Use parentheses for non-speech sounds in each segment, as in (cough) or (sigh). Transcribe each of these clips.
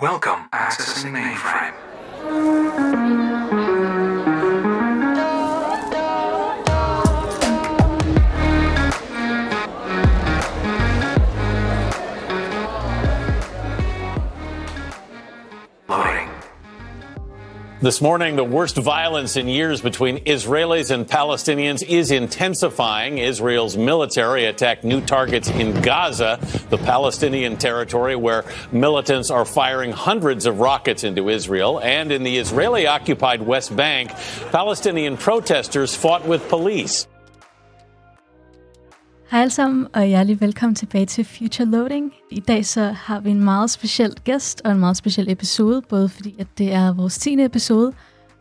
Welcome. Accessing mainframe. This morning, the worst violence in years between Israelis and Palestinians is intensifying. Israel's military attacked new targets in Gaza, the Palestinian territory where militants are firing hundreds of rockets into Israel. And in the Israeli occupied West Bank, Palestinian protesters fought with police. Hej alle sammen, og hjertelig velkommen tilbage til Future Loading. I dag så har vi en meget speciel gæst og en meget speciel episode, både fordi at det er vores 10. episode,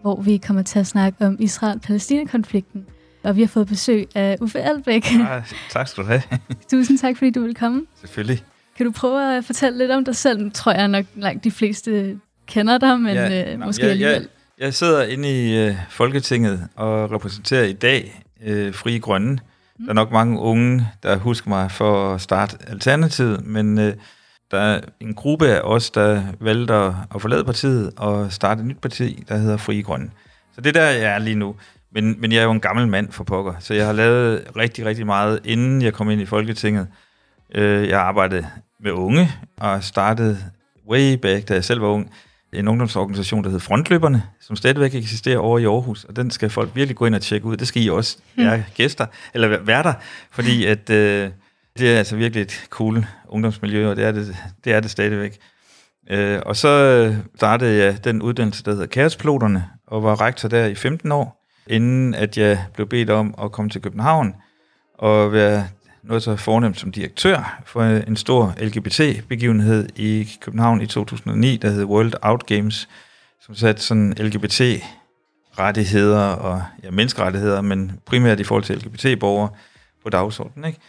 hvor vi kommer til at snakke om Israel-Palæstina-konflikten. Og vi har fået besøg af Uffe Albæk. Ah, tak skal du have. (laughs) Tusind tak, fordi du vil komme. Selvfølgelig. Kan du prøve at fortælle lidt om dig selv? Tror jeg nok langt de fleste kender dig, men Ja, ja, øh, måske jeg, alligevel. Jeg, jeg sidder inde i øh, Folketinget og repræsenterer i dag øh, Frie Grønne. Der er nok mange unge, der husker mig for at starte Alternativet, men øh, der er en gruppe af os, der valgte at, at forlade partiet og starte et nyt parti, der hedder Fri Grønne. Så det er der, jeg er lige nu. Men, men jeg er jo en gammel mand for pokker, så jeg har lavet rigtig, rigtig meget, inden jeg kom ind i Folketinget. Øh, jeg arbejdede med unge og startede way back, da jeg selv var ung, en ungdomsorganisation, der hed Frontløberne, som stadigvæk eksisterer over i Aarhus, og den skal folk virkelig gå ind og tjekke ud. Det skal I også, jer gæster, eller væ- værter, fordi at, øh, det er altså virkelig et cool ungdomsmiljø, og det er det, det, er det stadigvæk. Øh, og så øh, startede jeg den uddannelse, der hedder Kaospiloterne, og var rektor der i 15 år, inden at jeg blev bedt om at komme til København og være noget så fornemt som direktør for en stor LGBT-begivenhed i København i 2009, der hed World Out Games, som satte sådan LGBT-rettigheder og ja, menneskerettigheder, men primært i forhold til LGBT-borgere på dagsordenen. Ikke?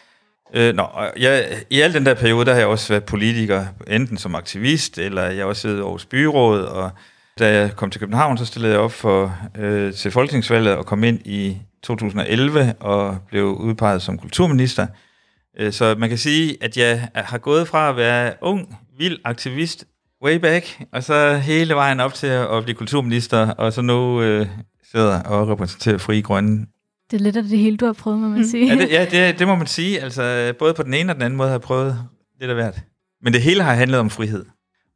Øh, nå, jeg, I al den der periode, der har jeg også været politiker, enten som aktivist, eller jeg har også siddet i Aarhus Byråd, og da jeg kom til København, så stillede jeg op for, øh, til folketingsvalget og kom ind i 2011 og blev udpeget som kulturminister. Øh, Så man kan sige, at jeg har gået fra at være ung, vild aktivist way back, og så hele vejen op til at blive kulturminister, og så nu øh, sidder og repræsenterer Fri Grønne. Det er lidt af det hele, du har prøvet, må man sige. Ja, det, ja det, det må man sige. Altså, både på den ene og den anden måde har jeg prøvet lidt af hvert. Men det hele har handlet om frihed.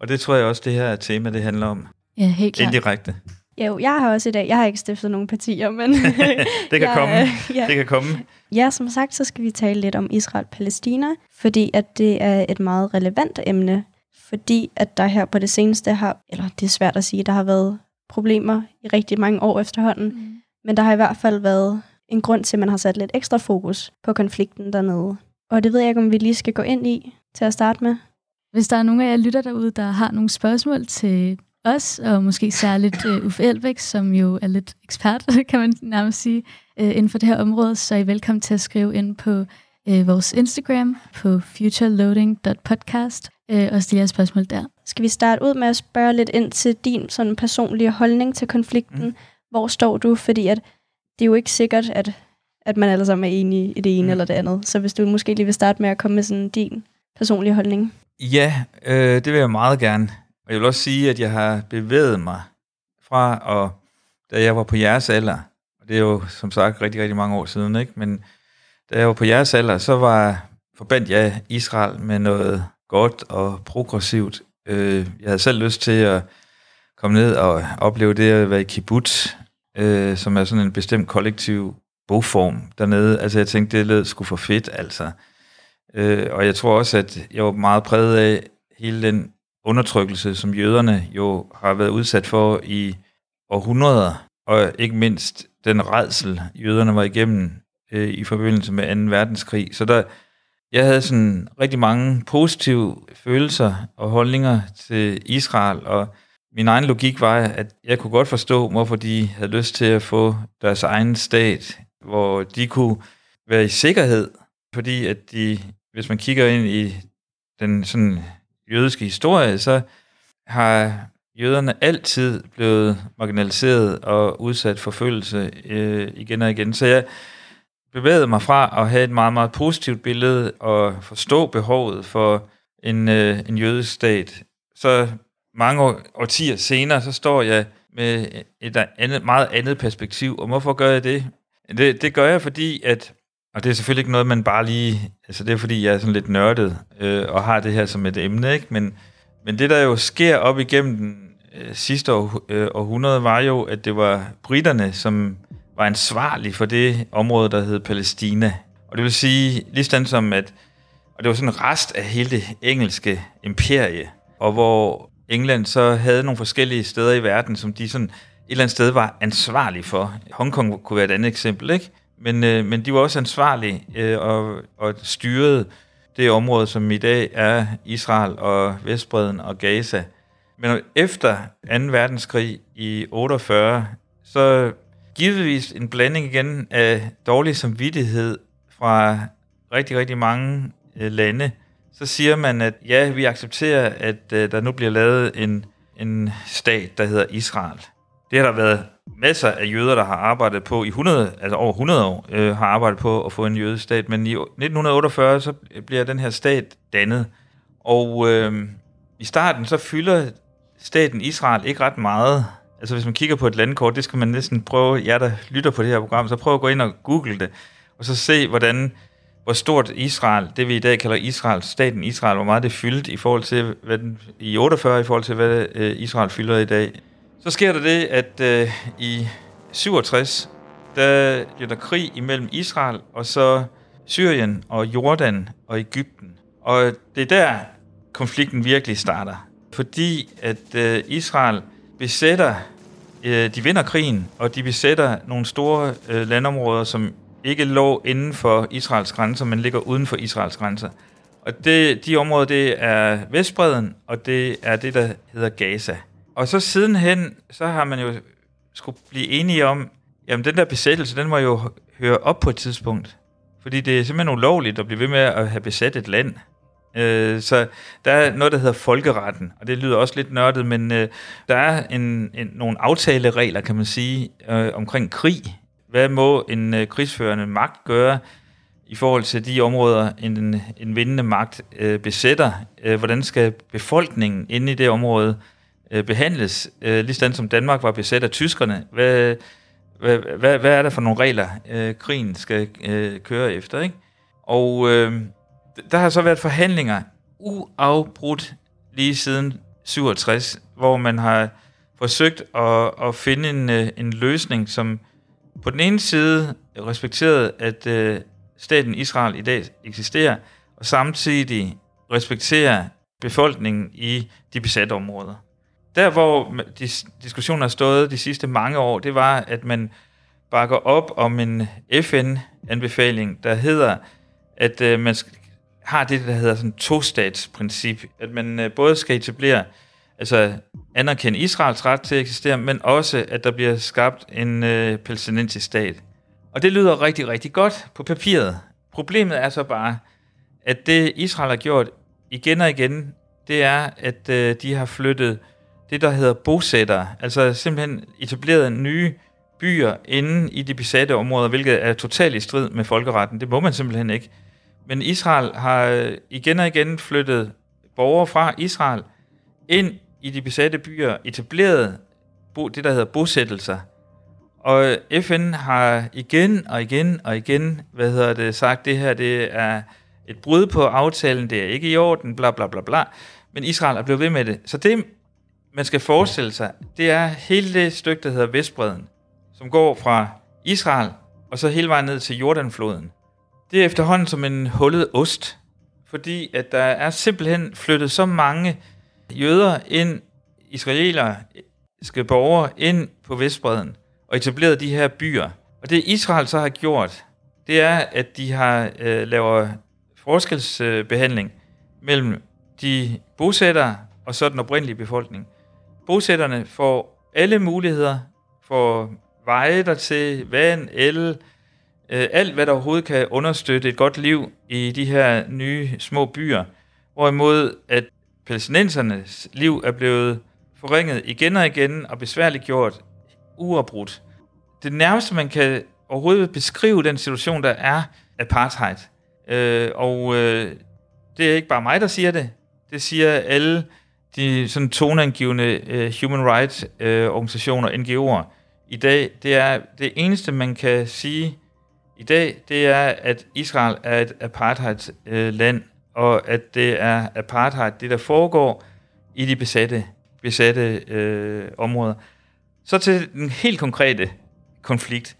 Og det tror jeg også, det her tema, det handler om. ja helt klart. Indirekte. Jo, jeg har også i dag, jeg har ikke stiftet nogen partier, men... (laughs) (laughs) Det kan jeg, komme. Ja. Det kan komme. ja, som sagt, så skal vi tale lidt om Israel-Palæstina, fordi at det er et meget relevant emne, fordi at der her på det seneste har, eller det er svært at sige, der har været problemer i rigtig mange år efterhånden, Mm. men der har i hvert fald været en grund til, at man har sat lidt ekstra fokus på konflikten dernede. Og det ved jeg ikke, om vi lige skal gå ind i til at starte med. Hvis der er nogen af jer lytter derude, der har nogle spørgsmål til os, og måske særligt uh, Uffe Elbæk, som jo er lidt ekspert, (laughs) kan man nærmest sige, uh, inden for det her område, så er I velkommen til at skrive ind på uh, vores Instagram på futureloading.podcast uh, og stille jer spørgsmål der. Skal vi starte ud med at spørge lidt ind til din sådan personlige holdning til konflikten? Mm. Hvor står du? Fordi at det er jo ikke sikkert, at, at man alle sammen er enige i det ene. Mm. eller det andet. Så hvis du måske lige vil starte med at komme med sådan din personlige holdning. Ja, øh, det vil jeg meget gerne. Og jeg vil også sige, at jeg har bevæget mig fra, og da jeg var på jeres alder, og det er jo som sagt rigtig, rigtig mange år siden, ikke? men da jeg var på jeres alder, så var forbandt jeg Israel med noget godt og progressivt. Øh, jeg havde selv lyst til at komme ned og opleve det at være i kibbutz, øh, som er sådan en bestemt kollektiv boform dernede. Altså jeg tænkte, det lød sgu for fedt, altså. Øh, og jeg tror også, at jeg var meget præget af hele den undertrykkelse, som jøderne jo har været udsat for i århundreder, og ikke mindst den redsel, jøderne var igennem øh, i forbindelse med 2. verdenskrig. Så der, jeg havde sådan rigtig mange positive følelser og holdninger til Israel, og min egen logik var, at jeg kunne godt forstå, hvorfor de havde lyst til at få deres egen stat, hvor de kunne være i sikkerhed, fordi at de, hvis man kigger ind i den sådan jødiske historie, så har jøderne altid blevet marginaliseret og udsat for følelse øh, igen og igen. Så jeg bevægede mig fra at have et meget, meget positivt billede og forstå behovet for en, øh, en jødisk stat. Så mange år, årtier senere, så står jeg med et andet, meget andet perspektiv. Og hvorfor gør jeg det? Det, det gør jeg, fordi at, og det er selvfølgelig ikke noget, man bare lige, altså det er fordi, jeg er sådan lidt nørdet, øh, og har det her som et emne, ikke? Men, men det, der jo sker op igennem den øh, sidste år, øh, århundrede, var jo, at det var britterne, som var ansvarlige for det område, der hed Palæstina. Og det vil sige, lige som at, og det var sådan en rest af hele det engelske imperie, og hvor England så havde nogle forskellige steder i verden, som de sådan et eller andet sted var ansvarlige for. Hongkong kunne være et andet eksempel, ikke? Men, øh, men de var også ansvarlige øh, og, og styrede det område, som i dag er Israel og Vestbreden og Gaza. Men efter 2. verdenskrig i 48, så givetvis en blanding igen af dårlig samvittighed fra rigtig, rigtig mange øh, lande, så siger man, at ja, vi accepterer, at øh, der nu bliver lavet en, en stat, der hedder Israel. Det har der været masser af jøder, der har arbejdet på i 100, altså over 100 år, øh, har arbejdet på at få en jødestat, men i 1948 så bliver den her stat dannet. Og øh, i starten så fylder staten Israel ikke ret meget. Altså hvis man kigger på et landkort, det skal man næsten prøve, jer der lytter på det her program, så prøv at gå ind og google det, og så se, hvordan hvor stort Israel, det vi i dag kalder Israel, staten Israel, hvor meget det fyldt i forhold til, hvad den, i 48 i forhold til, hvad øh, Israel fylder i dag. Så sker der det, at øh, i 67, der bliver der krig imellem Israel og så Syrien og Jordan og Ægypten. Og det er der, konflikten virkelig starter. Fordi at øh, Israel besætter, øh, de vinder krigen, og de besætter nogle store øh, landområder, som ikke lå inden for Israels grænser, men ligger uden for Israels grænser. Og det, de områder, det er Vestbreden, og det er det, der hedder Gaza. Og så sidenhen, så har man jo skulle blive enige om, jamen den der besættelse, den må jo høre op på et tidspunkt. Fordi det er simpelthen ulovligt at blive ved med at have besat et land. Øh, så der er noget, der hedder folkeretten, og det lyder også lidt nørdet, men øh, der er en, en, nogle aftaleregler, kan man sige, øh, omkring krig. Hvad må en øh, krigsførende magt gøre i forhold til de områder, en, en vindende magt øh, besætter? Øh, hvordan skal befolkningen inde i det område øh, behandles? Øh, ligesom som Danmark var besat af tyskerne. Hvad, hvad, hvad, hvad er der for nogle regler, øh, krigen skal øh, køre efter? Ikke? Og øh, der har så været forhandlinger uafbrudt lige siden 67, hvor man har forsøgt at, at finde en, øh, en løsning, som på den ene side respekterede, at øh, staten Israel i dag eksisterer, og samtidig respekterer befolkningen i de besatte områder. Der, hvor diskussionen har stået de sidste mange år, det var, at man bakker op om en FN-anbefaling, der hedder, at øh, man har det, der hedder sådan to-stats-princip, at man øh, både skal etablere altså anerkende Israels ret til at eksistere, men også, at der bliver skabt en øh, palæstinensisk stat. Og det lyder rigtig, rigtig godt på papiret. Problemet er så bare, at det Israel har gjort igen og igen, det er, at øh, de har flyttet det, der hedder bosætter. altså simpelthen etableret nye byer inde i de besatte områder, hvilket er totalt i strid med folkeretten. Det må man simpelthen ikke. Men Israel har øh, igen og igen flyttet borgere fra Israel ind i de besatte byer etableret det, der hedder bosættelser. Og øh, FN har igen og igen og igen hvad hedder det, sagt, det her det er et brud på aftalen, det er ikke i orden, bla bla bla bla. Men Israel er blevet ved med det. Så det, man skal forestille sig, det er hele det stykke, der hedder Vestbreden, som går fra Israel og så hele vejen ned til Jordanfloden. Det er efterhånden som en hullet ost, fordi at der er simpelthen flyttet så mange jøder ind, israelske borgere ind på Vestbreden og etableret de her byer. Og det Israel så har gjort, det er, at de har øh, lavet forskelsbehandling mellem de bosættere og så den oprindelige befolkning. Bosætterne får alle muligheder for veje der til vand, el, øh, alt hvad der overhovedet kan understøtte et godt liv i de her nye små byer. Hvorimod at palæstinensernes liv er blevet forringet igen og igen og besværligt gjort uafbrudt. Det nærmeste, man kan overhovedet beskrive den situation, der er apartheid. Øh, og øh, det er ikke bare mig, der siger det. Det siger alle de sådan toneangivende uh, human rights uh, organisationer, NGO'er, i dag, det er det eneste, man kan sige i dag, det er, at Israel er et apartheid-land, uh, og at det er apartheid, det der foregår i de besatte, besatte uh, områder. Så til den helt konkrete konflikt.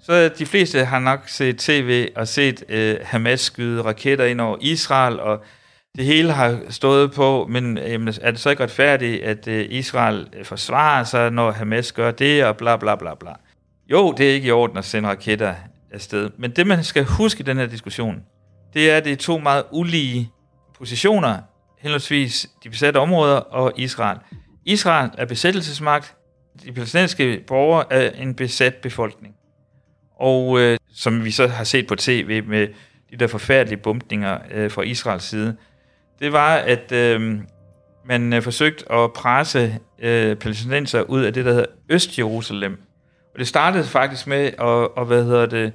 Så de fleste har nok set tv og set uh, Hamas skyde raketter ind over Israel, og det hele har stået på, men jamen, er det så ikke retfærdigt, at øh, Israel forsvarer sig, når Hamas gør det, og bla bla bla bla. Jo, det er ikke i orden at sende raketter afsted. Men det, man skal huske i den her diskussion, det er, at det er to meget ulige positioner, henholdsvis de besatte områder og Israel. Israel er besættelsesmagt, de palæstinensiske borgere er en besat befolkning. Og øh, som vi så har set på tv med de der forfærdelige bumpninger øh, fra Israels side, det var, at øh, man øh, forsøgte at presse øh, palæstinenser ud af det, der hedder Øst-Jerusalem. Og det startede faktisk med, at, at hvad hedder det,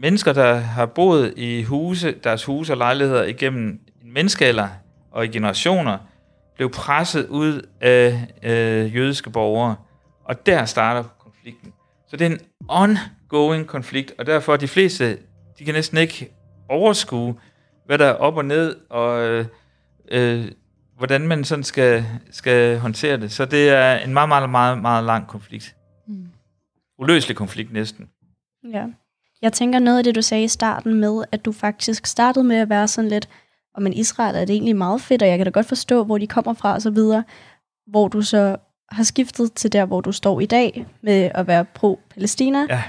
mennesker, der har boet i huse, deres huse og lejligheder igennem en menneskealder og i generationer, blev presset ud af øh, jødiske borgere. Og der starter konflikten. Så det er en ongoing konflikt, og derfor de fleste, de kan næsten ikke overskue, hvad der er op og ned, og øh, øh, hvordan man sådan skal, skal håndtere det. Så det er en meget, meget, meget, meget lang konflikt. Mm. Uløselig konflikt næsten. Ja. Jeg tænker noget af det, du sagde i starten med, at du faktisk startede med at være sådan lidt, og men Israel er det egentlig meget fedt, og jeg kan da godt forstå, hvor de kommer fra og så videre, hvor du så har skiftet til der, hvor du står i dag med at være pro-Palæstina. Ja.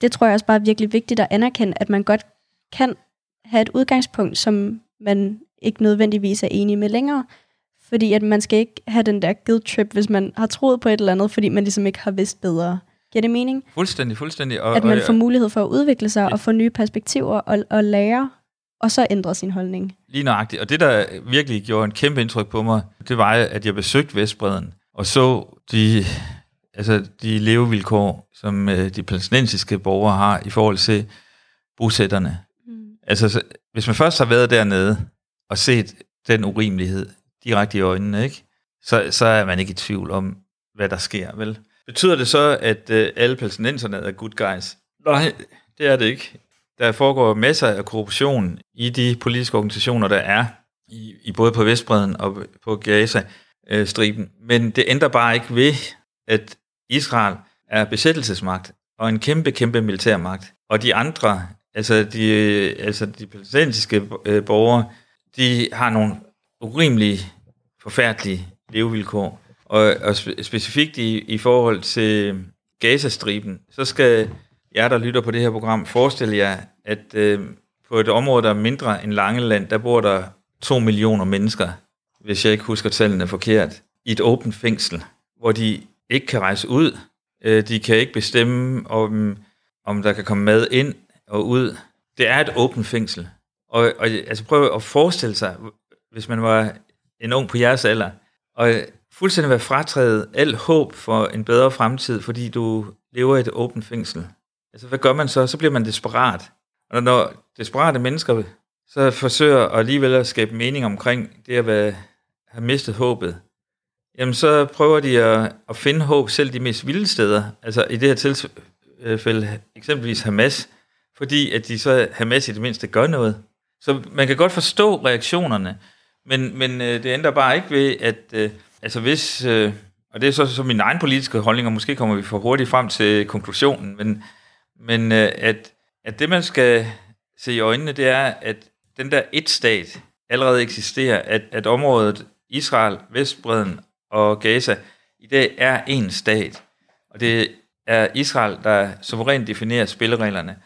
Det tror jeg også bare er virkelig vigtigt at anerkende, at man godt kan have et udgangspunkt, som man ikke nødvendigvis er enig med længere. Fordi at man skal ikke have den der guilt trip, hvis man har troet på et eller andet, fordi man ligesom ikke har vidst bedre. Giver det mening? Fuldstændig, fuldstændig. Og, at man og, får mulighed for at udvikle sig og få nye perspektiver og, og lære, og så ændre sin holdning. Lige nøjagtigt. Og det, der virkelig gjorde en kæmpe indtryk på mig, det var, at jeg besøgte Vestbreden og så de, altså de levevilkår, som øh, de palæstinensiske borgere har i forhold til bosætterne. Mm. Altså, så, hvis man først har været dernede og set den urimelighed direkte i øjnene, ikke? Så, så er man ikke i tvivl om, hvad der sker, vel? Betyder det så, at øh, alle palæstinenserne er good guys? Nej, det er det ikke. Der foregår masser af korruption i de politiske organisationer, der er, i, i både på Vestbreden og på Gaza-striben. Men det ændrer bare ikke ved, at Israel er besættelsesmagt og en kæmpe, kæmpe militærmagt. Og de andre, altså de, øh, altså de palæstinensiske øh, borgere, de har nogle urimelige, forfærdelige levevilkår. Og, og spe, specifikt i, i forhold til Gazastriben, så skal jer, der lytter på det her program, forestille jer, at øh, på et område, der er mindre end Langeland, der bor der to millioner mennesker, hvis jeg ikke husker tallene forkert, i et åbent fængsel, hvor de ikke kan rejse ud. Øh, de kan ikke bestemme, om, om der kan komme mad ind og ud. Det er et åbent fængsel. Og, og altså prøv at forestille sig, hvis man var en ung på jeres alder, og fuldstændig være fratrædet alt håb for en bedre fremtid, fordi du lever i et åbent fængsel. Altså, hvad gør man så? Så bliver man desperat. Og når desperate mennesker så forsøger alligevel at skabe mening omkring det at være, have mistet håbet, jamen så prøver de at, at finde håb selv de mest vilde steder. Altså i det her tilfælde eksempelvis Hamas, fordi at de så Hamas i det mindste gør noget. Så man kan godt forstå reaktionerne, men, men øh, det ændrer bare ikke ved, at øh, altså hvis, øh, og det er så, så min egen politiske holdning, og måske kommer vi for hurtigt frem til konklusionen, men, men øh, at, at det man skal se i øjnene, det er, at den der et-stat allerede eksisterer, at, at området Israel, Vestbreden og Gaza i dag er en stat, og det er Israel, der suverænt definerer spillereglerne.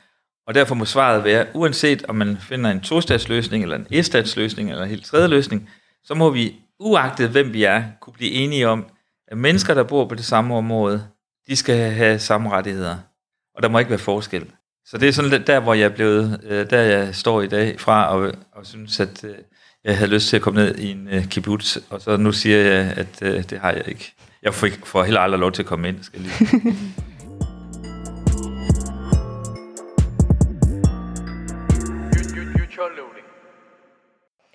Og derfor må svaret være, uanset om man finder en to-statsløsning, eller en et-statsløsning, eller en helt tredje løsning, så må vi, uagtet hvem vi er, kunne blive enige om, at mennesker, der bor på det samme område, de skal have samme rettigheder. Og der må ikke være forskel. Så det er sådan der, hvor jeg er blevet, øh, der jeg står i dag fra, og, og synes, at øh, jeg havde lyst til at komme ned i en øh, kibbutz, og så nu siger jeg, at det har jeg ikke. Jeg får, får heller aldrig lov til at komme ind, skal jeg lige. (laughs)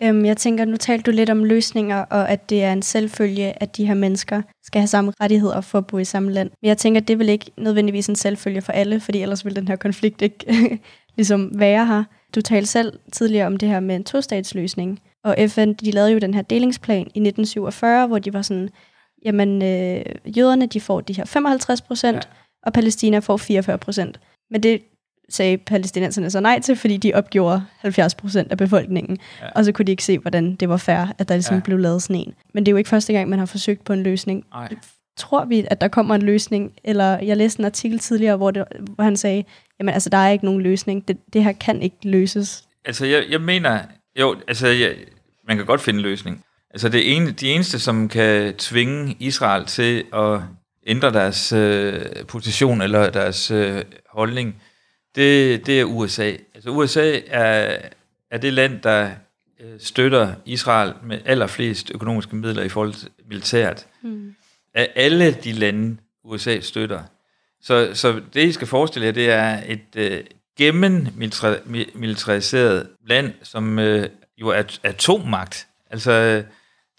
Øhm, jeg tænker, nu talte du lidt om løsninger, og at det er en selvfølge, at de her mennesker skal have samme rettigheder for at bo i samme land. Men jeg tænker, det vil ikke nødvendigvis en selvfølge for alle, fordi ellers vil den her konflikt ikke (laughs) ligesom være her. Du talte selv tidligere om det her med en tostatsløsning, og FN de lavede jo den her delingsplan i 1947, hvor de var sådan, jamen øh, jøderne de får de her 55 procent, ja. og Palæstina får 44 procent. Men det sagde palæstinenserne så nej til, fordi de opgjorde 70 procent af befolkningen. Ja. Og så kunne de ikke se, hvordan det var fair, at der ligesom ja. blev lavet sådan en. Men det er jo ikke første gang, man har forsøgt på en løsning. Ej. Tror vi, at der kommer en løsning? Eller jeg læste en artikel tidligere, hvor, det, hvor han sagde, jamen altså, der er ikke nogen løsning. Det, det her kan ikke løses. Altså, jeg, jeg mener, jo, altså, jeg, man kan godt finde en løsning. Altså, det ene, de eneste, som kan tvinge Israel til at ændre deres øh, position eller deres øh, holdning, det, det er USA. Altså USA er, er det land, der øh, støtter Israel med allerflest økonomiske midler i forhold til militæret. Mm. Af alle de lande, USA støtter. Så, så det, I skal forestille jer, det er et øh, gennemilitariseret land, som øh, jo er atommagt. Altså,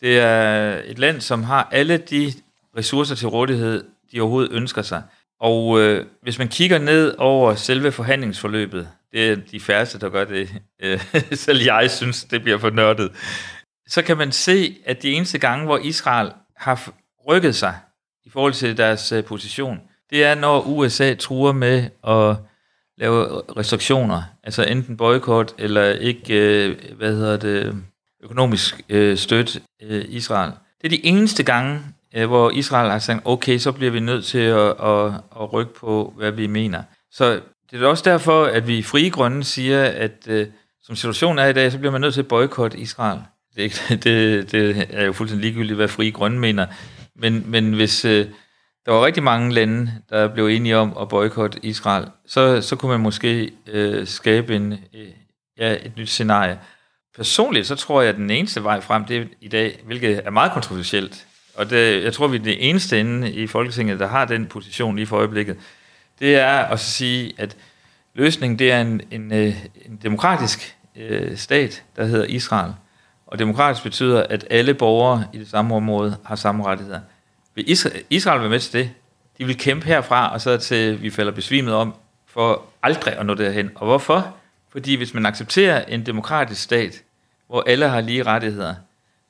det er et land, som har alle de ressourcer til rådighed, de overhovedet ønsker sig. Og øh, hvis man kigger ned over selve forhandlingsforløbet, det er de færreste, der gør det, øh, (laughs) selv jeg synes, det bliver for nørdet, så kan man se, at de eneste gange, hvor Israel har rykket sig i forhold til deres øh, position, det er, når USA truer med at lave restriktioner, altså enten boykot eller ikke, øh, hvad hedder det, økonomisk øh, støtte øh, Israel. Det er de eneste gange, øh, hvor Israel har sagt, okay, så bliver vi nødt til at, at, at rykke på, hvad vi mener. Så det er også derfor, at vi i Frie Grønne siger, at øh, som situationen er i dag, så bliver man nødt til at boykotte Israel. Det, (laughs) det, det er jo fuldstændig ligegyldigt, hvad Frie Grønne mener. Men, men hvis øh, der var rigtig mange lande, der blev enige om at boykotte Israel, så, så kunne man måske øh, skabe en, øh, ja, et nyt scenarie. Personligt så tror jeg, at den eneste vej frem det er i dag, hvilket er meget kontroversielt, og det, jeg tror, vi er det eneste inde i Folketinget, der har den position lige for øjeblikket, det er at sige, at løsningen det er en, en, øh, en demokratisk øh, stat, der hedder Israel. Og demokratisk betyder, at alle borgere i det samme område har samme rettigheder. Vil Israel, Israel være med til det? De vil kæmpe herfra, og så til vi falder besvimet om, for aldrig at nå derhen. Og hvorfor? Fordi hvis man accepterer en demokratisk stat, hvor alle har lige rettigheder,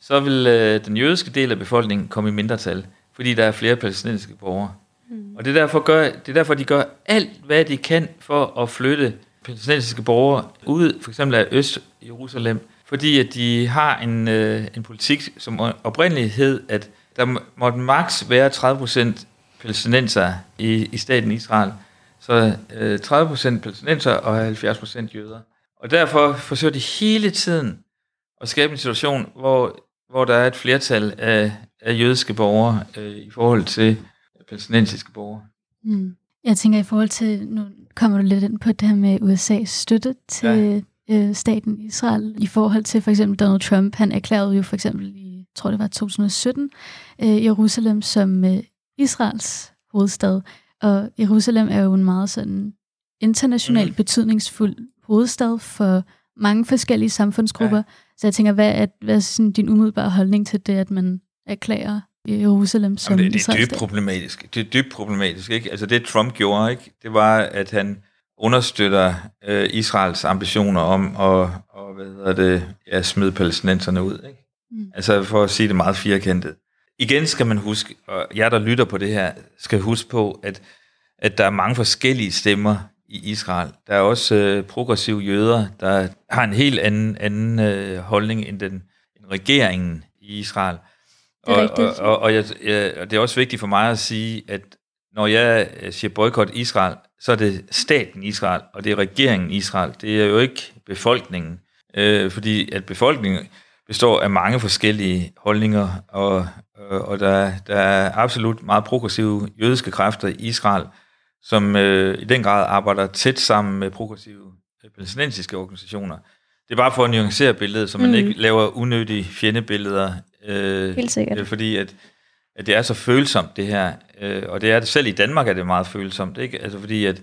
så vil øh, den jødiske del af befolkningen komme i mindretal, fordi der er flere palæstinensiske borgere. Mm. Og det er, derfor gør, det er derfor, de gør alt, hvad de kan for at flytte palæstinensiske borgere ud, for eksempel af Øst-Jerusalem, fordi at de har en, øh, en politik, som oprindeligt hed, at der måtte maks være 30% palæstinenser i, i staten Israel. Så øh, 30% palæstinenser og 70% jøder. Og derfor forsøger de hele tiden at skabe en situation, hvor hvor der er et flertal af, af jødiske borgere øh, i forhold til palæstinensiske borgere. Mm. Jeg tænker i forhold til, nu kommer du lidt ind på det her med USA's støtte til ja. øh, staten Israel, i forhold til for eksempel Donald Trump, han erklærede jo for eksempel i, jeg tror det var 2017, øh, Jerusalem som øh, Israels hovedstad, og Jerusalem er jo en meget sådan internationalt mm. betydningsfuld hovedstad for mange forskellige samfundsgrupper. Ja. Så jeg tænker, hvad er, hvad er sådan din umiddelbare holdning til det, at man erklærer Jerusalem som Jamen det, det er dybt problematisk. Det er dybt problematisk. Ikke? Altså det Trump gjorde, ikke? det var, at han understøtter øh, Israels ambitioner om at og, hvad hedder det, ja, smide palæstinenserne ud. Ikke? Mm. Altså for at sige det meget firkantet. Igen skal man huske, og jer der lytter på det her, skal huske på, at, at der er mange forskellige stemmer i Israel. Der er også øh, progressive jøder, der har en helt anden, anden øh, holdning end, den, end regeringen i Israel. Det er og, og, og, og, jeg, jeg, og det er også vigtigt for mig at sige, at når jeg øh, siger boykot Israel, så er det staten Israel, og det er regeringen Israel. Det er jo ikke befolkningen. Øh, fordi at befolkningen består af mange forskellige holdninger, og, og, og der, der er absolut meget progressive jødiske kræfter i Israel, som øh, i den grad arbejder tæt sammen med progressive øh, palæstinensiske organisationer. Det er bare for at nuancere billedet, så man mm. ikke laver unødige fjendebilleder. Øh, Helt sikkert. Øh, fordi at, at det er så følsomt, det her. Øh, og det er det selv i Danmark er det meget følsomt. Ikke? Altså fordi at,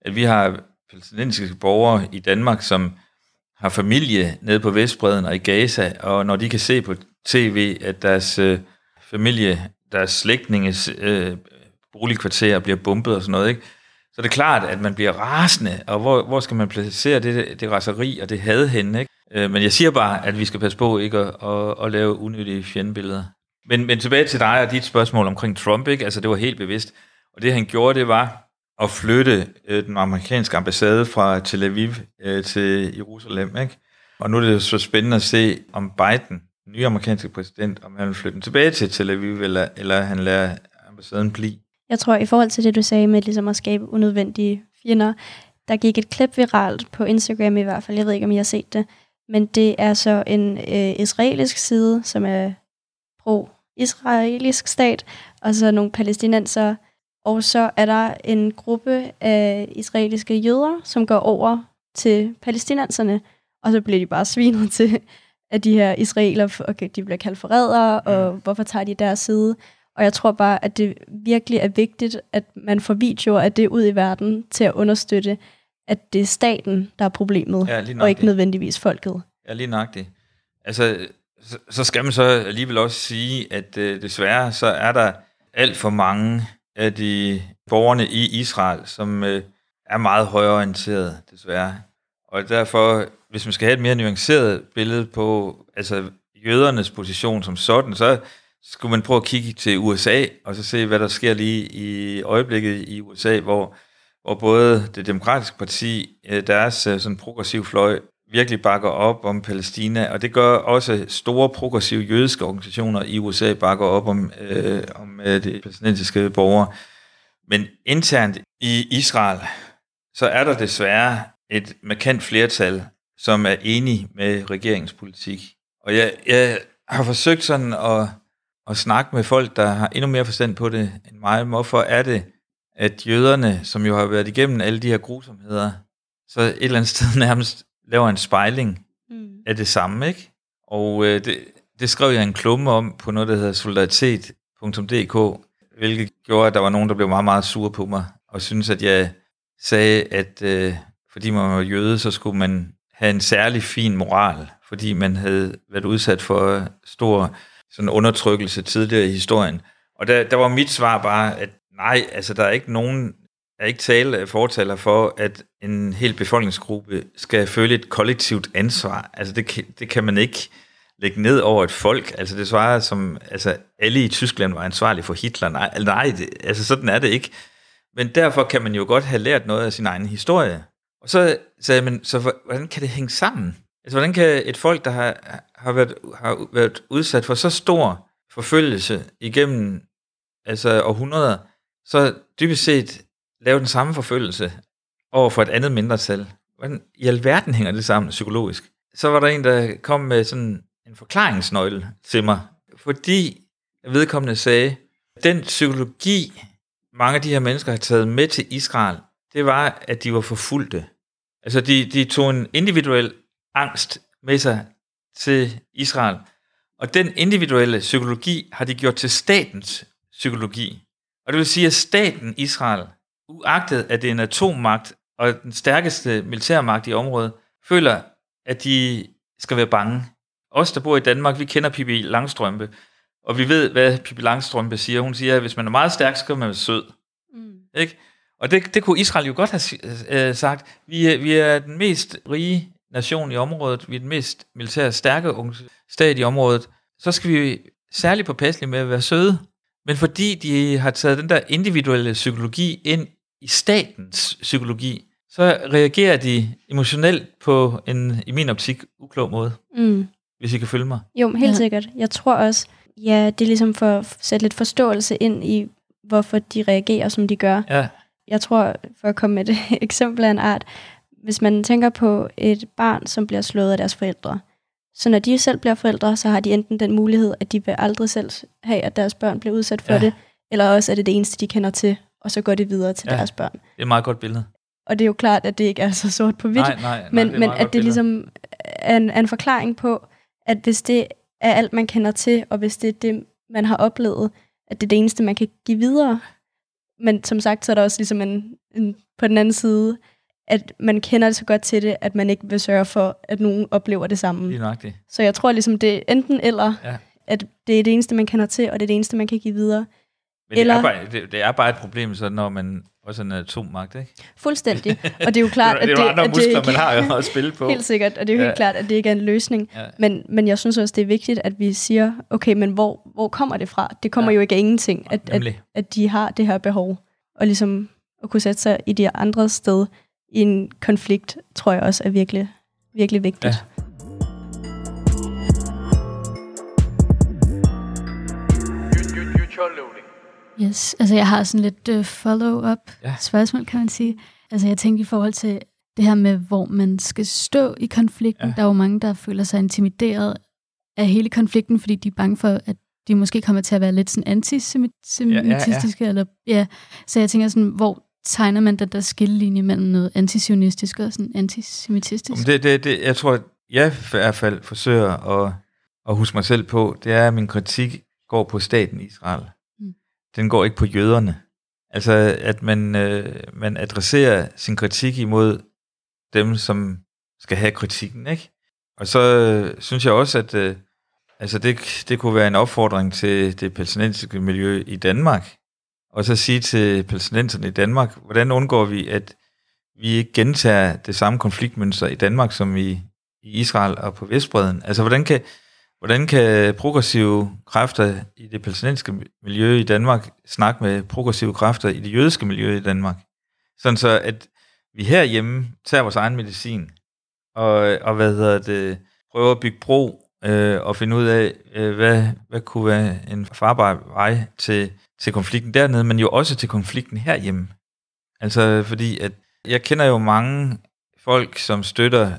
at vi har palæstinensiske borgere i Danmark, som har familie nede på Vestbreden og i Gaza, og når de kan se på tv, at deres øh, familie, deres slægtninges øh, boligkvarterer bliver bumpet og sådan noget, ikke? så det er klart, at man bliver rasende, og hvor, hvor skal man placere det, det raseri og det had henne, ikke? Øh, men jeg siger bare, at vi skal passe på ikke at, at, at lave unødige fjendebilleder. Men, men tilbage til dig og dit spørgsmål omkring Trump, ikke? Altså, det var helt bevidst. Og det han gjorde, det var at flytte øh, den amerikanske ambassade fra Tel Aviv øh, til Jerusalem. Ikke? Og nu er det så spændende at se, om Biden, den nye amerikanske præsident, om han vil flytte den tilbage til Tel Aviv, eller, eller han lader ambassaden blive. Jeg tror, i forhold til det, du sagde med ligesom at skabe unødvendige fjender, der gik et klip viralt på Instagram i hvert fald. Jeg ved ikke, om I har set det. Men det er så en øh, israelisk side, som er pro-israelisk stat, og så nogle palæstinenser. Og så er der en gruppe af israeliske jøder, som går over til palæstinenserne, og så bliver de bare svinet til, at de her israeler, okay, de bliver kaldt forrædere, og hvorfor tager de deres side? Og jeg tror bare, at det virkelig er vigtigt, at man får videoer af det ud i verden til at understøtte, at det er staten, der er problemet, Ja, og ikke nødvendigvis folket. Ja, lige nøjagtigt. Altså, så, så skal man så alligevel også sige, at øh, desværre så er der alt for mange af de borgerne i Israel, som øh, er meget højorienterede, desværre. Og derfor, hvis man skal have et mere nuanceret billede på altså, jødernes position som sådan, så skulle man prøve at kigge til USA, og så se, hvad der sker lige i øjeblikket i USA, hvor, hvor både det demokratiske parti, øh, deres øh, sådan progressiv fløj, virkelig bakker op om Palæstina, og det gør også store progressive jødiske organisationer i USA bakker op om, øh, om øh, de palæstinensiske borgere. Men internt i Israel, så er der desværre et markant flertal, som er enige med regeringens politik. Og jeg, jeg har forsøgt sådan at, at snakke med folk, der har endnu mere forstand på det end mig. Hvorfor er det, at jøderne, som jo har været igennem alle de her grusomheder, så et eller andet sted (laughs) nærmest laver en spejling Mm. af det samme, ikke? Og øh, det, det skrev jeg en klumme om på noget, der hedder solidaritet.dk, hvilket gjorde, at der var nogen, der blev meget, meget sure på mig, og synes at jeg sagde, at øh, fordi man var jøde, så skulle man have en særlig fin moral, fordi man havde været udsat for stor sådan undertrykkelse tidligere i historien. Og der, der var mit svar bare, at nej, altså der er ikke nogen, er ikke tale fortaler for, at en hel befolkningsgruppe skal føle et kollektivt ansvar. Altså det, det kan man ikke lægge ned over et folk. Altså det svarer som, altså alle i Tyskland var ansvarlige for Hitler. Nej, altså, nej det, altså sådan er det ikke. Men derfor kan man jo godt have lært noget af sin egen historie. Og så sagde man, men så hvordan kan det hænge sammen? Altså hvordan kan et folk, der har, har, været, har været udsat for så stor forfølgelse igennem altså århundreder, så dybest set lave den samme forfølgelse over for et andet mindretal. Hvordan i alverden hænger det sammen psykologisk? Så var der en, der kom med sådan en forklaringsnøgle til mig, fordi vedkommende sagde, den psykologi, mange af de her mennesker har taget med til Israel, det var, at de var forfulgte. Altså, de, de tog en individuel angst med sig til Israel, og den individuelle psykologi har de gjort til statens psykologi. Og det vil sige, at staten Israel, uagtet at det er en atommagt og den stærkeste militærmagt i området, føler, at de skal være bange. Os, der bor i Danmark, vi kender Pippi Langstrømpe, og vi ved, hvad Pippi Langstrømpe siger. Hun siger, at hvis man er meget stærk, så skal man være sød. Mm. Ikke? Og det, det kunne Israel jo godt have øh, sagt. Vi er, vi er den mest rige nation i området. Vi er den mest militært stærke stat i området. Så skal vi særligt påpasselige med at være søde. Men fordi de har taget den der individuelle psykologi ind i statens psykologi, så reagerer de emotionelt på en, i min optik, uklog måde, Mm. hvis I kan følge mig. Jo, helt ja. sikkert. Jeg tror også, ja, det er ligesom for at sætte lidt forståelse ind i, hvorfor de reagerer, som de gør. Ja, Jeg tror, for at komme med et (laughs) eksempel af en art, hvis man tænker på et barn, som bliver slået af deres forældre, så når de selv bliver forældre, så har de enten den mulighed, at de vil aldrig selv have, at deres børn bliver udsat for Ja. det, eller også er det det eneste, de kender til, og så går det videre til Ja. deres børn. det er et meget godt billede. Og det er jo klart, at det ikke er så sort på hvidt, Nej, nej, nej, men, det et men at det billede. ligesom er en, er en forklaring på, at hvis det er alt, man kender til, og hvis det er det, man har oplevet, at det er det eneste, man kan give videre. Men som sagt, så er der også ligesom en, en på den anden side at man kender det så godt til det, at man ikke vil sørge for, at nogen oplever det samme. Lige nøjagtigt. Så jeg tror ligesom, det er enten eller, Ja. at det er det eneste, man kender til, og det er det eneste, man kan give videre. Men Eller- det, er bare, det, det er bare et problem, så når man også er en atommagt, ikke? Fuldstændig. (laughs) Og det er jo klart, det, at er jo det, andre at det ikke, man har jo at spille på. (laughs) Helt sikkert, og det er jo Ja. helt klart, at det ikke er en løsning. Ja. Men, men jeg synes også, det er vigtigt, at vi siger, okay, men hvor, hvor kommer det fra? Det kommer Ja. jo ikke af ingenting, at, at, at de har det her behov. Og ligesom at kunne sætte sig i de andre sted i en konflikt, tror jeg også er virkelig, virkelig vigtigt. Ja. Yes, altså jeg har sådan lidt uh, follow-up Ja. spørgsmål, kan man sige. Altså jeg tænker i forhold til det her med, hvor man skal stå i konflikten. Ja. Der er jo mange, der føler sig intimideret af hele konflikten, fordi de er bange for, at de måske kommer til at være lidt sådan antisemitistiske. Ja, ja, ja. Eller, ja. Så jeg tænker sådan, hvor tegner man den der skillelinje mellem noget antisionistisk og sådan antisemitistisk? Det, det, det, jeg tror, at jeg i hvert fald forsøger at, at huske mig selv på, det er, at min kritik går på staten Israel. Mm. Den går ikke på jøderne. Altså, at man, øh, man adresserer sin kritik imod dem, som skal have kritikken, ikke? Og så øh, synes jeg også, at øh, altså det, det kunne være en opfordring til det palæstinensiske miljø i Danmark, og så sige til palæstinenserne i Danmark, hvordan undgår vi, at vi ikke gentager det samme konfliktmønster i Danmark som i, i Israel og på Vestbreden. Altså, hvordan kan, hvordan kan progressive kræfter i det palæstinensiske miljø i Danmark snakke med progressive kræfter i det jødiske miljø i Danmark? Sådan så, at vi herhjemme tager vores egen medicin, og, og hvad hedder det, prøver at bygge bro, øh, og finde ud af, øh, hvad, hvad kunne være en farbar vej til, til konflikten dernede, men jo også til konflikten herhjemme. Altså, fordi at jeg kender jo mange folk, som støtter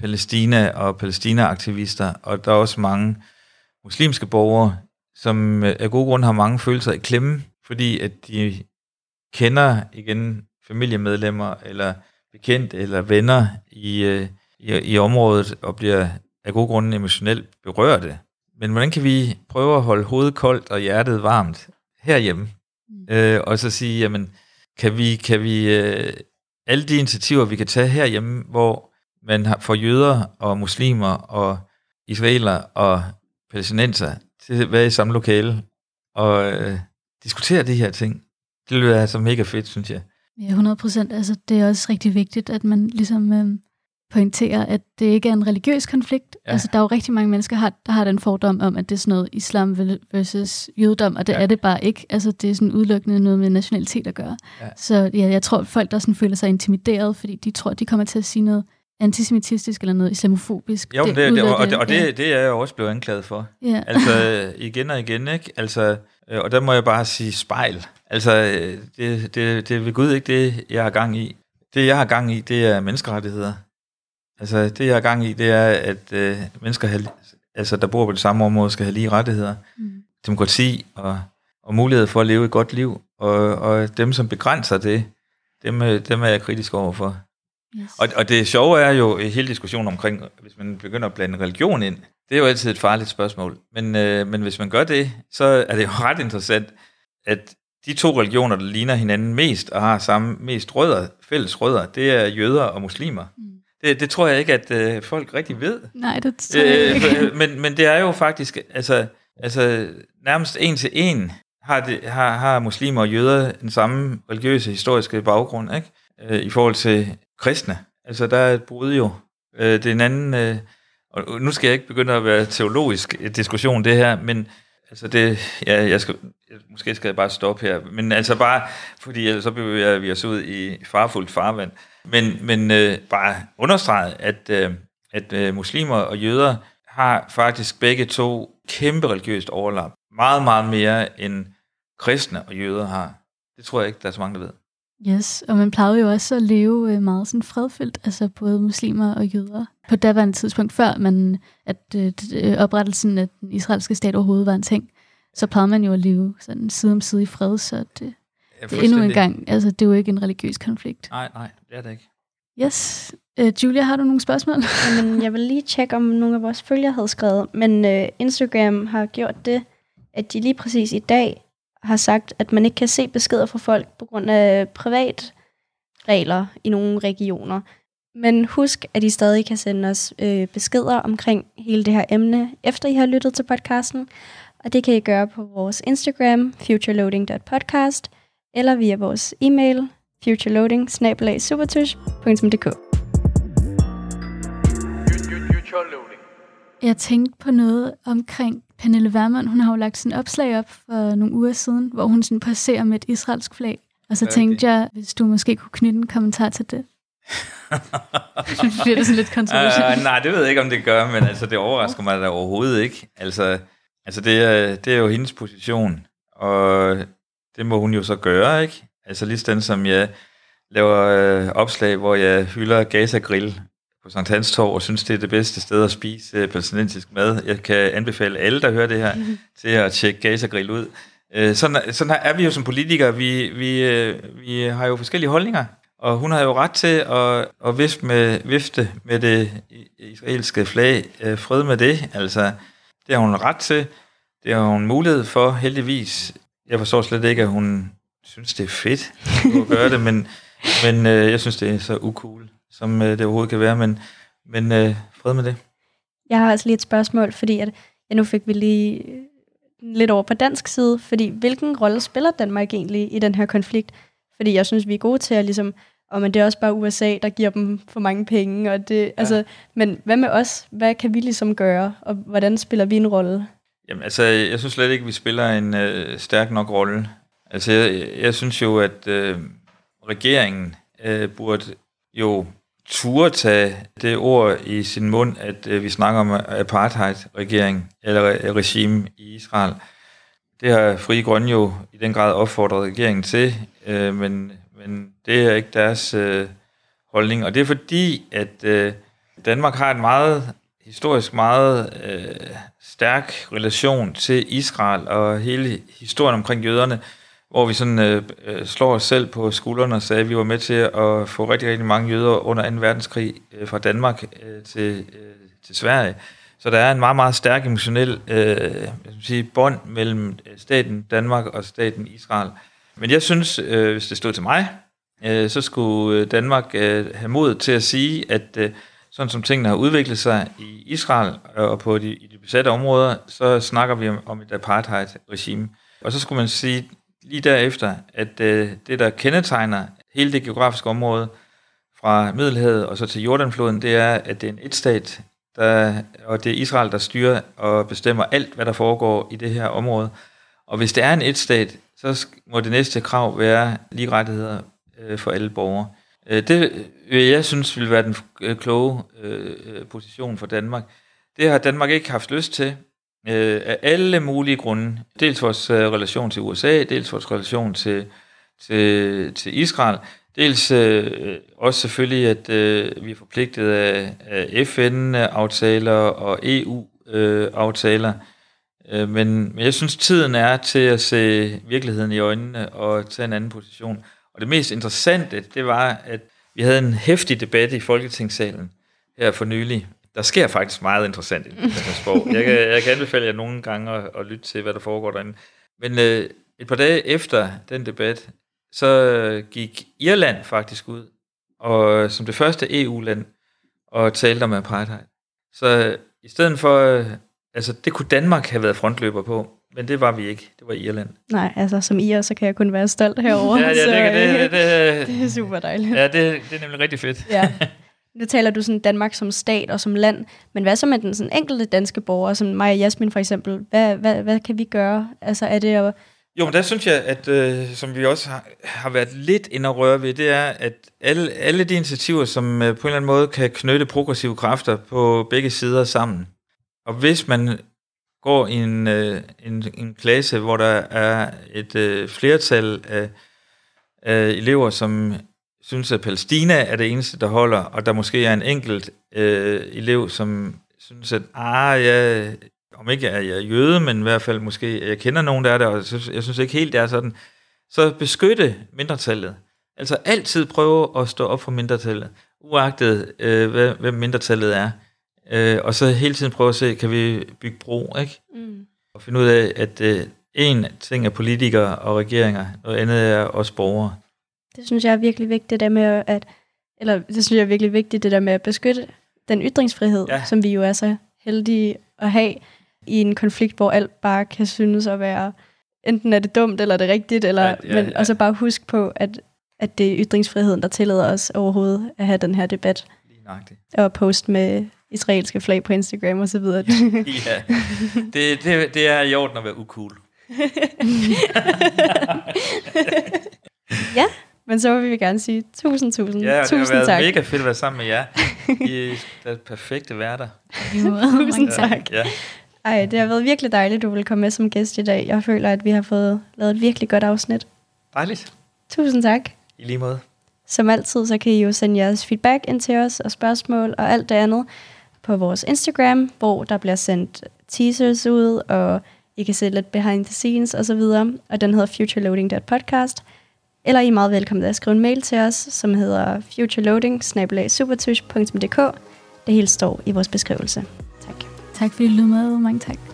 Palæstina og Palæstina-aktivister, og der er også mange muslimske borgere, som af gode grunde har mange følelser i klemme, fordi at de kender igen familiemedlemmer eller bekendt eller venner i, øh, i, i området og bliver af gode grunde emotionelt berørte. Men hvordan kan vi prøve at holde hovedet koldt og hjertet varmt herhjemme? Mm. Øh, og så sige, jamen, kan vi, kan vi øh, alle de initiativer, vi kan tage herhjemme, hvor man har, får jøder og muslimer og israeler og palæstinenser til at være i samme lokale og øh, diskutere de her ting. Det ville være så mega fedt, synes jeg. Ja, 100 procent. Altså, det er også rigtig vigtigt, at man ligesom øhm, pointerer, at det ikke er en religiøs konflikt. Ja. Altså, der er jo rigtig mange mennesker, har, der har den fordom om, at det er sådan noget islam versus jødedom, og det Ja. er det bare ikke. Altså, det er sådan udelukkende noget med nationalitet at gøre. Ja. Så ja, jeg tror, folk, der sådan føler sig intimideret, fordi de tror, de kommer til at sige noget antisemitistisk eller noget islamofobisk. Jo, det, det, det, og, og, det, og ja. det, det er jeg jo også blevet anklaget for. Ja. Altså igen og igen, ikke? Altså, øh, og der må jeg bare sige spejl. Altså, øh, det, det, det er ved Gud ikke det, jeg har gang i. Det, jeg har gang i, det er menneskerettigheder. Altså, det, jeg har gang i, det er, at øh, mennesker, have, altså, der bor på det samme område, skal have lige rettigheder. Mm. Demokrati og, og mulighed for at leve et godt liv. Og, og dem, som begrænser det, dem, øh, dem er jeg kritisk overfor. Yes. Og, og det sjove er jo i hele diskussionen omkring, hvis man begynder at blande religion ind, det er jo altid et farligt spørgsmål. Men, øh, men hvis man gør det, så er det jo ret interessant, at de to religioner, der ligner hinanden mest og har samme mest rødder, fælles rødder, det er jøder og muslimer. Mm. Det, det tror jeg ikke, at øh, folk rigtig ved. Nej, det tror jeg ikke. Øh, men, men det er jo faktisk, altså, altså nærmest en til en har, det, har, har muslimer og jøder den samme religiøse historiske baggrund, ikke? Øh, i forhold til kristne. Altså der er et brud jo. Øh, det er en anden, øh, og nu skal jeg ikke begynde at være teologisk diskussion det her, men altså det, ja, jeg skal, måske skal jeg bare stoppe her, men altså bare, fordi så bevæger vi os ud i farfuldt farvand. Men, men øh, bare understreget, at, øh, at øh, muslimer og jøder har faktisk begge to kæmpe religiøst overlap. Meget, meget mere end kristne og jøder har. Det tror jeg ikke, der er så mange, der ved. Yes, og man plejede jo også at leve øh, meget sådan fredfyldt, altså både muslimer og jøder. På daværende tidspunkt, før man, at øh, øh, oprettelsen af den israelske stat overhovedet var en ting, så plejede man jo at leve sådan side om side i fred, så det, Ja, det endnu en gang, altså det er jo ikke en religiøs konflikt. Nej, nej, det er det ikke. Yes, uh, Julia, har du nogle spørgsmål? (laughs) Jamen, jeg vil lige tjekke, om nogle af vores følgere havde skrevet, men øh, Instagram har gjort det, at de lige præcis i dag har sagt, at man ikke kan se beskeder fra folk på grund af privat regler i nogle regioner. Men husk, at I stadig kan sende os øh, beskeder omkring hele det her emne, efter I har lyttet til podcasten. Og det kan I gøre på vores Instagram, futureloading.podcast, eller via vores e-mail, futureloading Jeg tænkte på noget omkring Pernille Vermund. Hun har jo lagt sådan opslag op for nogle uger siden, hvor hun sådan passerer med et israelsk flag. Og så tænkte jeg, hvis du måske kunne knytte en kommentar til det. (laughs) Bliver det sådan lidt kontroversielt? Uh, nej, det ved jeg ikke, om det gør, men altså, det overrasker mig da overhovedet ikke. Altså, altså det, er, det er jo hendes position, og det må hun jo så gøre, ikke? Altså lige sådan som jeg laver øh, opslag, hvor jeg hylder Gaza Grill på Sankt Hans Torv, og synes, det er det bedste sted at spise øh, palæstinensisk mad. Jeg kan anbefale alle, der hører det her, til at tjekke Gaza Grill ud. Øh, sådan, sådan er vi jo som politikere. Vi, vi, øh, vi har jo forskellige holdninger, og hun har jo ret til at, at vifte, med, vifte med det israelske flag. Øh, fred med det, altså. Det har hun ret til. Det har hun mulighed for, heldigvis. Jeg forstår slet ikke, at hun synes, det er fedt at gøre det, men, men øh, jeg synes, det er så ucool, som øh, det overhovedet kan være. Men, men øh, fred med det. Jeg har også lige et spørgsmål, fordi at, ja, nu fik vi lige lidt over på dansk side, fordi hvilken rolle spiller Danmark egentlig i den her konflikt? Fordi jeg synes, vi er gode til at ligesom, og men det er også bare USA, der giver dem for mange penge, og det, ja. altså, men hvad med os? Hvad kan vi ligesom gøre, og hvordan spiller vi en rolle? Jamen altså, jeg synes slet ikke, vi spiller en øh, stærk nok rolle. Altså, jeg, jeg synes jo, at øh, regeringen øh, burde jo turde tage det ord i sin mund, at øh, vi snakker om øh, apartheid-regering, eller øh, regime i Israel. Det har Frie Grønne jo i den grad opfordret regeringen til, øh, men, men det er ikke deres øh, holdning. Og det er fordi, at øh, Danmark har en meget historisk meget øh, stærk relation til Israel og hele historien omkring jøderne, hvor vi sådan øh, øh, slår os selv på skuldrene og sagde, at vi var med til at få rigtig, rigtig mange jøder under 2. verdenskrig øh, fra Danmark øh, til, øh, til Sverige. Så der er en meget, meget stærk emotionel øh, jeg sige, bånd mellem øh, staten Danmark og staten Israel. Men jeg synes, øh, hvis det stod til mig, øh, så skulle øh, Danmark øh, have mod til at sige, at øh, sådan som tingene har udviklet sig i Israel øh, og på de, i de besatte områder, så snakker vi om, om et apartheid-regime. Og så skulle man sige lige derefter, at øh, det, der kendetegner hele det geografiske område fra Middelhavet og så til Jordanfloden, det er, at det er en et-stat, der, og det er Israel, der styrer og bestemmer alt, hvad der foregår i det her område. Og hvis det er en et-stat, så må det næste krav være lige rettigheder øh, for alle borgere. Øh, det vil jeg synes ville være den øh, kloge øh, position for Danmark. Det har Danmark ikke haft lyst til øh, af alle mulige grunde. Dels vores relation til USA, dels vores relation til, til, til Israel, dels øh, også selvfølgelig, at øh, vi er forpligtet af, af FN-aftaler og EU-aftaler. Øh, men, men jeg synes, tiden er til at se virkeligheden i øjnene og tage en anden position. Og det mest interessante, det var, at vi havde en hæftig debat i Folketingssalen her for nylig. Der sker faktisk meget interessant i (laughs) Christiansborg. Jeg kan, jeg kan anbefale jer nogle gange at, at lytte til, hvad der foregår derinde. Men øh, et par dage efter den debat, så gik Irland faktisk ud, og som det første EU-land, og talte om apartheid. Så i stedet for, altså det kunne Danmark have været frontløber på, men det var vi ikke. Det var Irland. Nej, altså som IR, så kan jeg kun være stolt herover. (laughs) Ja, ja, så, det, det, det, (laughs) det, det er super dejligt. Ja, det, det er nemlig rigtig fedt. Ja. (laughs) Nu taler du sådan Danmark som stat og som land, men hvad så med den sådan enkelte danske borger, som mig og Jasmin for eksempel? Hvad, hvad, hvad kan vi gøre? Altså er det at... Jo, men der synes jeg, at øh, som vi også har, har været lidt inde og røre ved, det er, at alle, alle de initiativer, som øh, på en eller anden måde kan knytte progressive kræfter på begge sider sammen. Og hvis man går i en, øh, en, en klasse, hvor der er et øh, flertal af, af elever, som synes, at Palæstina er det eneste, der holder, og der måske er en enkelt øh, elev, som synes, at ah, jeg, om ikke er jeg jøde, men i hvert fald måske, jeg kender nogen, der er der, og jeg synes, jeg synes ikke helt, det er sådan, så beskytte mindretallet. Altså altid prøve at stå op for mindretallet, uagtet øh, hvem mindretallet er. Øh, og så hele tiden prøve at se, kan vi bygge bro, ikke? Mm. Og finde ud af, at øh, en ting er politikere og regeringer, og andet er os borgere. Det synes jeg er virkelig vigtigt, det der med at, eller det synes jeg er virkelig vigtigt, det der med at beskytte den ytringsfrihed, Ja. som vi jo er så heldige at have i en konflikt, hvor alt bare kan synes at være, enten er det dumt, eller er det rigtigt, eller, Ja, ja, ja, men, og så bare husk på, at, at det er ytringsfriheden, der tillader os overhovedet at have den her debat, Lige nøjagtigt. og poste med israelske flag på Instagram og så videre. (laughs) Ja, det, det, det er i orden at være ucool. (laughs) ja, men så vil vi gerne sige tusind, tusind, Ja, og det har tusind været tak. mega fedt at være sammen med jer. (laughs) I er perfekte værter. Tusind Mange tak. Ja. Ej, det har været virkelig dejligt, du vil komme med som gæst i dag. Jeg føler, at vi har fået lavet et virkelig godt afsnit. Dejligt. Tusind tak. I lige måde. Som altid, så kan I jo sende jeres feedback ind til os og spørgsmål og alt det andet på vores Instagram, hvor der bliver sendt teasers ud, og I kan se lidt behind the scenes og så videre. Og den hedder futureloading.podcast. Eller I er meget velkommen til at skrive en mail til os, som hedder futureloading Det hele står i vores beskrivelse. Tak. Tak fordi du lyttede med. Mange tak.